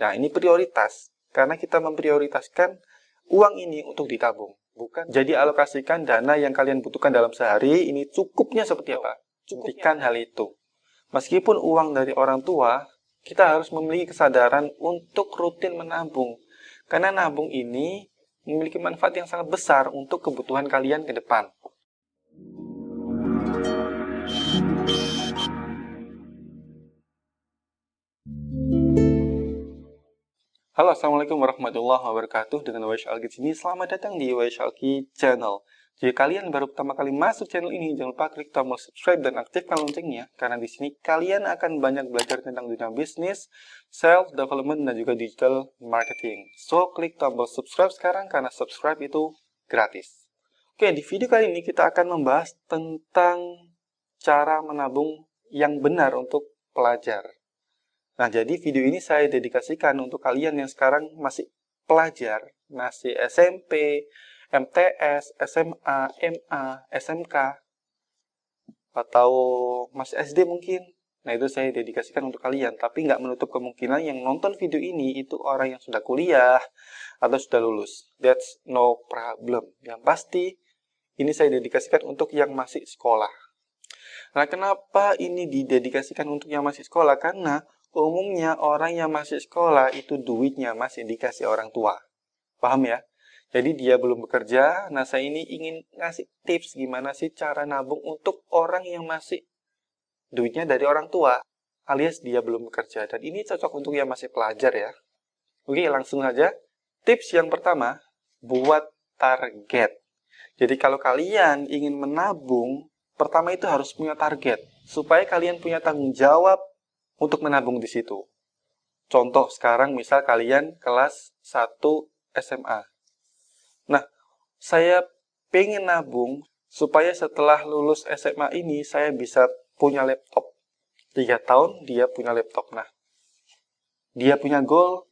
Nah, ini prioritas. Karena kita memprioritaskan uang ini untuk ditabung. Bukan jadi alokasikan dana yang kalian butuhkan dalam sehari, ini cukupnya seperti apa? Cukupkan hal itu. Meskipun uang dari orang tua, kita harus memiliki kesadaran untuk rutin menabung. Karena nabung ini memiliki manfaat yang sangat besar untuk kebutuhan kalian ke depan. Halo, Assalamualaikum warahmatullahi wabarakatuh. Dengan Waish Alki sini, selamat datang di Waish Alki Channel. Jika kalian baru pertama kali masuk channel ini, jangan lupa klik tombol subscribe dan aktifkan loncengnya, karena di sini kalian akan banyak belajar tentang dunia bisnis, self development, dan juga digital marketing. So, klik tombol subscribe sekarang, karena subscribe itu gratis. Oke, di video kali ini kita akan membahas tentang cara menabung yang benar untuk pelajar. Nah, jadi video ini saya dedikasikan untuk kalian yang sekarang masih pelajar, masih SMP, MTS, SMA, MA, SMK, atau masih SD mungkin. Nah, itu saya dedikasikan untuk kalian. Tapi nggak menutup kemungkinan yang nonton video ini itu orang yang sudah kuliah atau sudah lulus. That's no problem. Yang pasti, ini saya dedikasikan untuk yang masih sekolah. Nah, kenapa ini didedikasikan untuk yang masih sekolah? Karena umumnya orang yang masih sekolah itu duitnya masih dikasih orang tua. Paham ya? Jadi dia belum bekerja, nah saya ini ingin ngasih tips gimana sih cara nabung untuk orang yang masih duitnya dari orang tua, alias dia belum bekerja. Dan ini cocok untuk yang masih pelajar ya. Oke, langsung aja. Tips yang pertama, buat target. Jadi kalau kalian ingin menabung, pertama itu harus punya target. Supaya kalian punya tanggung jawab untuk menabung di situ. Contoh sekarang misal kalian kelas 1 SMA. Nah, saya pengen nabung supaya setelah lulus SMA ini saya bisa punya laptop. Tiga tahun dia punya laptop. Nah, dia punya goal,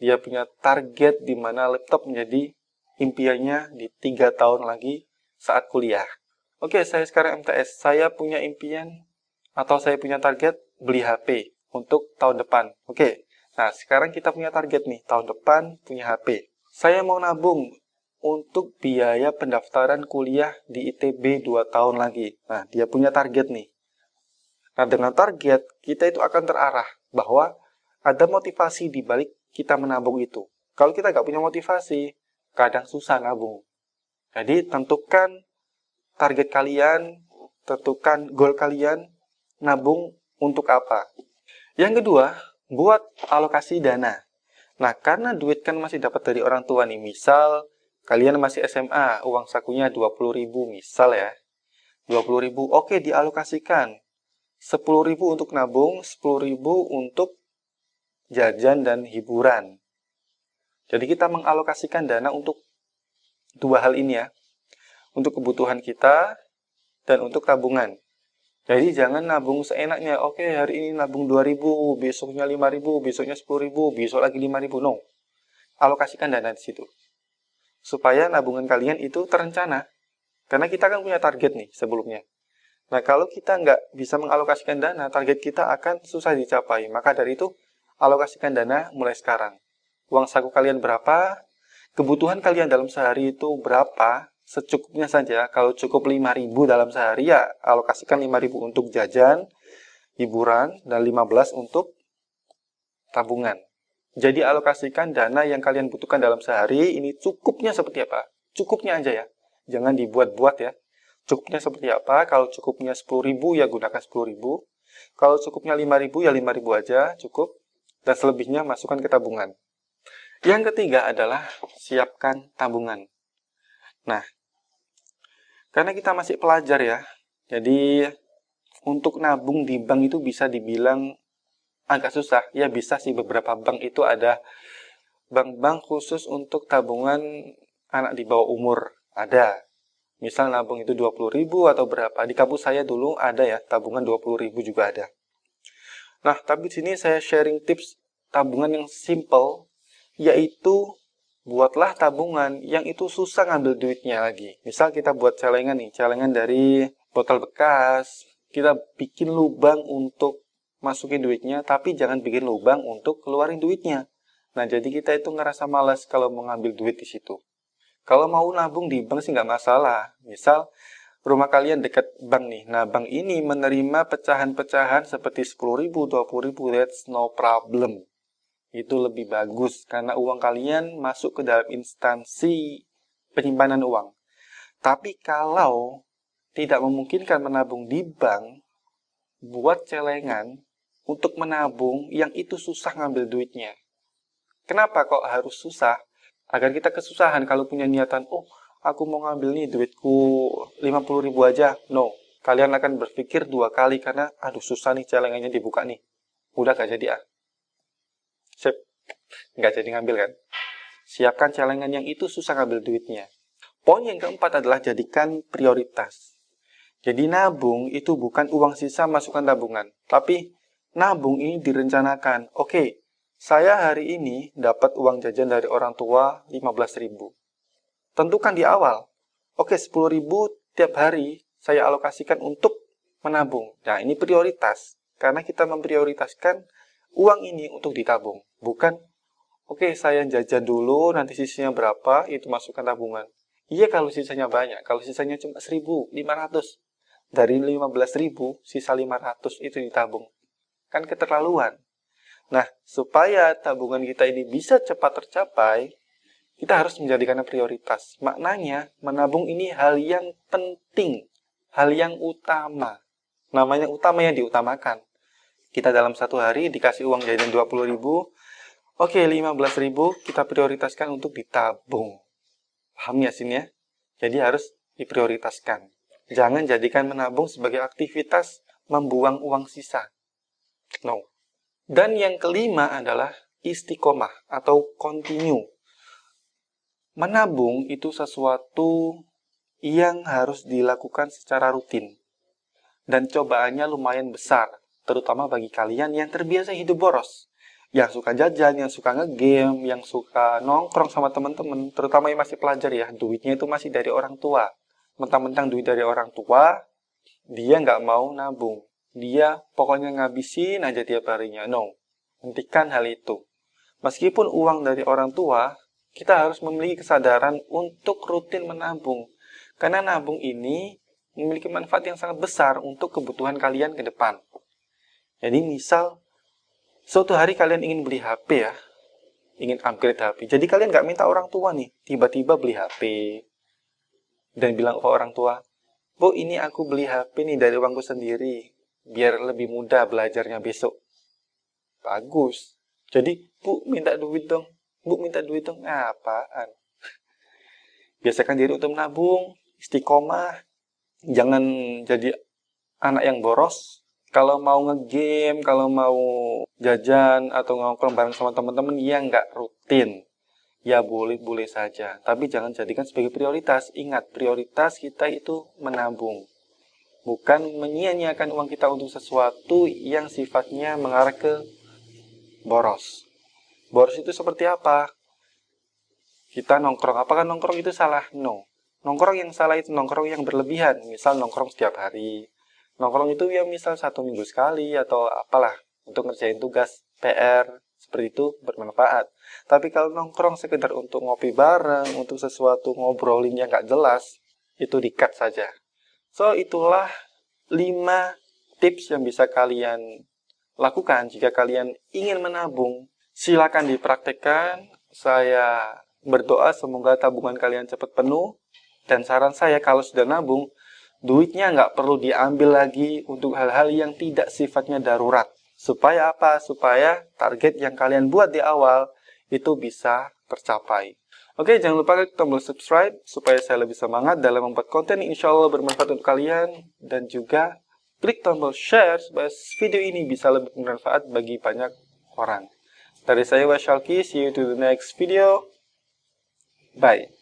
dia punya target di mana laptop menjadi impiannya di tiga tahun lagi saat kuliah. Oke, saya sekarang MTS. Saya punya impian atau saya punya target beli HP untuk tahun depan. Oke, nah sekarang kita punya target nih, tahun depan punya HP. Saya mau nabung untuk biaya pendaftaran kuliah di ITB 2 tahun lagi. Nah, dia punya target nih. Nah, dengan target, kita itu akan terarah bahwa ada motivasi di balik kita menabung itu. Kalau kita nggak punya motivasi, kadang susah nabung. Jadi, tentukan target kalian, tentukan goal kalian, nabung untuk apa. Yang kedua, buat alokasi dana. Nah, karena duit kan masih dapat dari orang tua nih. Misal, kalian masih SMA, uang sakunya 20.000 misal ya. 20.000, oke dialokasikan. 10.000 untuk nabung, 10.000 untuk jajan dan hiburan. Jadi kita mengalokasikan dana untuk dua hal ini ya untuk kebutuhan kita dan untuk tabungan. Jadi jangan nabung seenaknya. Oke, hari ini nabung 2000, besoknya 5000, besoknya 10000, besok lagi 5000. No. Alokasikan dana di situ. Supaya nabungan kalian itu terencana. Karena kita kan punya target nih sebelumnya. Nah, kalau kita nggak bisa mengalokasikan dana, target kita akan susah dicapai. Maka dari itu, alokasikan dana mulai sekarang. Uang saku kalian berapa? Kebutuhan kalian dalam sehari itu berapa? Secukupnya saja. Kalau cukup 5.000 dalam sehari ya alokasikan 5.000 untuk jajan, hiburan, dan 15 untuk tabungan. Jadi alokasikan dana yang kalian butuhkan dalam sehari ini cukupnya seperti apa? Cukupnya aja ya. Jangan dibuat-buat ya. Cukupnya seperti apa? Kalau cukupnya 10.000 ya gunakan 10.000. Kalau cukupnya 5.000 ya 5.000 aja cukup. Dan selebihnya masukkan ke tabungan. Yang ketiga adalah siapkan tabungan. Nah, karena kita masih pelajar ya, jadi untuk nabung di bank itu bisa dibilang agak susah. Ya bisa sih beberapa bank itu ada bank-bank khusus untuk tabungan anak di bawah umur. Ada. Misal nabung itu 20 ribu atau berapa. Di kampus saya dulu ada ya, tabungan 20 ribu juga ada. Nah, tapi di sini saya sharing tips tabungan yang simple, yaitu buatlah tabungan yang itu susah ngambil duitnya lagi. Misal kita buat celengan nih, celengan dari botol bekas, kita bikin lubang untuk masukin duitnya, tapi jangan bikin lubang untuk keluarin duitnya. Nah, jadi kita itu ngerasa malas kalau mau ngambil duit di situ. Kalau mau nabung di bank sih nggak masalah. Misal, rumah kalian dekat bank nih. Nah, bank ini menerima pecahan-pecahan seperti 10 ribu, 20 ribu, that's no problem. Itu lebih bagus karena uang kalian masuk ke dalam instansi penyimpanan uang. Tapi kalau tidak memungkinkan menabung di bank, buat celengan untuk menabung yang itu susah ngambil duitnya. Kenapa kok harus susah? Agar kita kesusahan kalau punya niatan, oh aku mau ngambil nih duitku 50 ribu aja. No, kalian akan berpikir dua kali karena aduh susah nih celengannya dibuka nih. Udah gak jadi ah. Sip, gak jadi ngambil kan? Siapkan celengan yang itu susah ngambil duitnya. Poin yang keempat adalah jadikan prioritas. Jadi nabung itu bukan uang sisa masukkan tabungan, tapi nabung ini direncanakan. Oke, saya hari ini dapat uang jajan dari orang tua 15.000. Tentukan di awal, oke okay, 10 ribu tiap hari saya alokasikan untuk menabung. Nah ini prioritas, karena kita memprioritaskan uang ini untuk ditabung. Bukan, oke okay, saya jajan dulu, nanti sisanya berapa, itu masukkan tabungan. Iya kalau sisanya banyak, kalau sisanya cuma 1.500, dari 15.000, sisa 500 itu ditabung. Kan keterlaluan. Nah, supaya tabungan kita ini bisa cepat tercapai, kita harus menjadikannya prioritas. Maknanya, menabung ini hal yang penting, hal yang utama. Namanya utama yang diutamakan. Kita dalam satu hari dikasih uang jajan 20 ribu, oke 15 ribu kita prioritaskan untuk ditabung. Paham ya sini ya? Jadi harus diprioritaskan. Jangan jadikan menabung sebagai aktivitas membuang uang sisa. No. Dan yang kelima adalah istiqomah atau continue Menabung itu sesuatu yang harus dilakukan secara rutin. Dan cobaannya lumayan besar, terutama bagi kalian yang terbiasa hidup boros. Yang suka jajan, yang suka ngegame, yang suka nongkrong sama teman-teman, terutama yang masih pelajar ya, duitnya itu masih dari orang tua. Mentang-mentang duit dari orang tua, dia nggak mau nabung. Dia pokoknya ngabisin aja tiap harinya. No, hentikan hal itu. Meskipun uang dari orang tua, kita harus memiliki kesadaran untuk rutin menabung. Karena nabung ini memiliki manfaat yang sangat besar untuk kebutuhan kalian ke depan. Jadi misal, suatu hari kalian ingin beli HP ya, ingin upgrade HP. Jadi kalian nggak minta orang tua nih, tiba-tiba beli HP. Dan bilang ke orang tua, Bu ini aku beli HP nih dari uangku sendiri, biar lebih mudah belajarnya besok. Bagus. Jadi, Bu minta duit dong. Bu minta duit dong. Nah, apaan? Biasakan diri untuk menabung, istiqomah. Jangan jadi anak yang boros. Kalau mau ngegame, kalau mau jajan atau ngongkrong bareng sama teman-teman, ya nggak rutin. Ya boleh-boleh saja. Tapi jangan jadikan sebagai prioritas. Ingat, prioritas kita itu menabung. Bukan menyia-nyiakan uang kita untuk sesuatu yang sifatnya mengarah ke boros. Boros itu seperti apa? Kita nongkrong. Apakah nongkrong itu salah? No. Nongkrong yang salah itu nongkrong yang berlebihan. Misal nongkrong setiap hari. Nongkrong itu ya misal satu minggu sekali atau apalah. Untuk ngerjain tugas PR. Seperti itu bermanfaat. Tapi kalau nongkrong sekedar untuk ngopi bareng, untuk sesuatu ngobrolin yang gak jelas, itu di-cut saja. So, itulah 5 tips yang bisa kalian lakukan jika kalian ingin menabung Silakan dipraktekkan. Saya berdoa semoga tabungan kalian cepat penuh. Dan saran saya kalau sudah nabung, duitnya nggak perlu diambil lagi untuk hal-hal yang tidak sifatnya darurat. Supaya apa? Supaya target yang kalian buat di awal itu bisa tercapai. Oke, jangan lupa klik tombol subscribe supaya saya lebih semangat dalam membuat konten yang insya Allah bermanfaat untuk kalian. Dan juga klik tombol share supaya video ini bisa lebih bermanfaat bagi banyak orang. Dari saya Washalki, see you to the next video. Bye.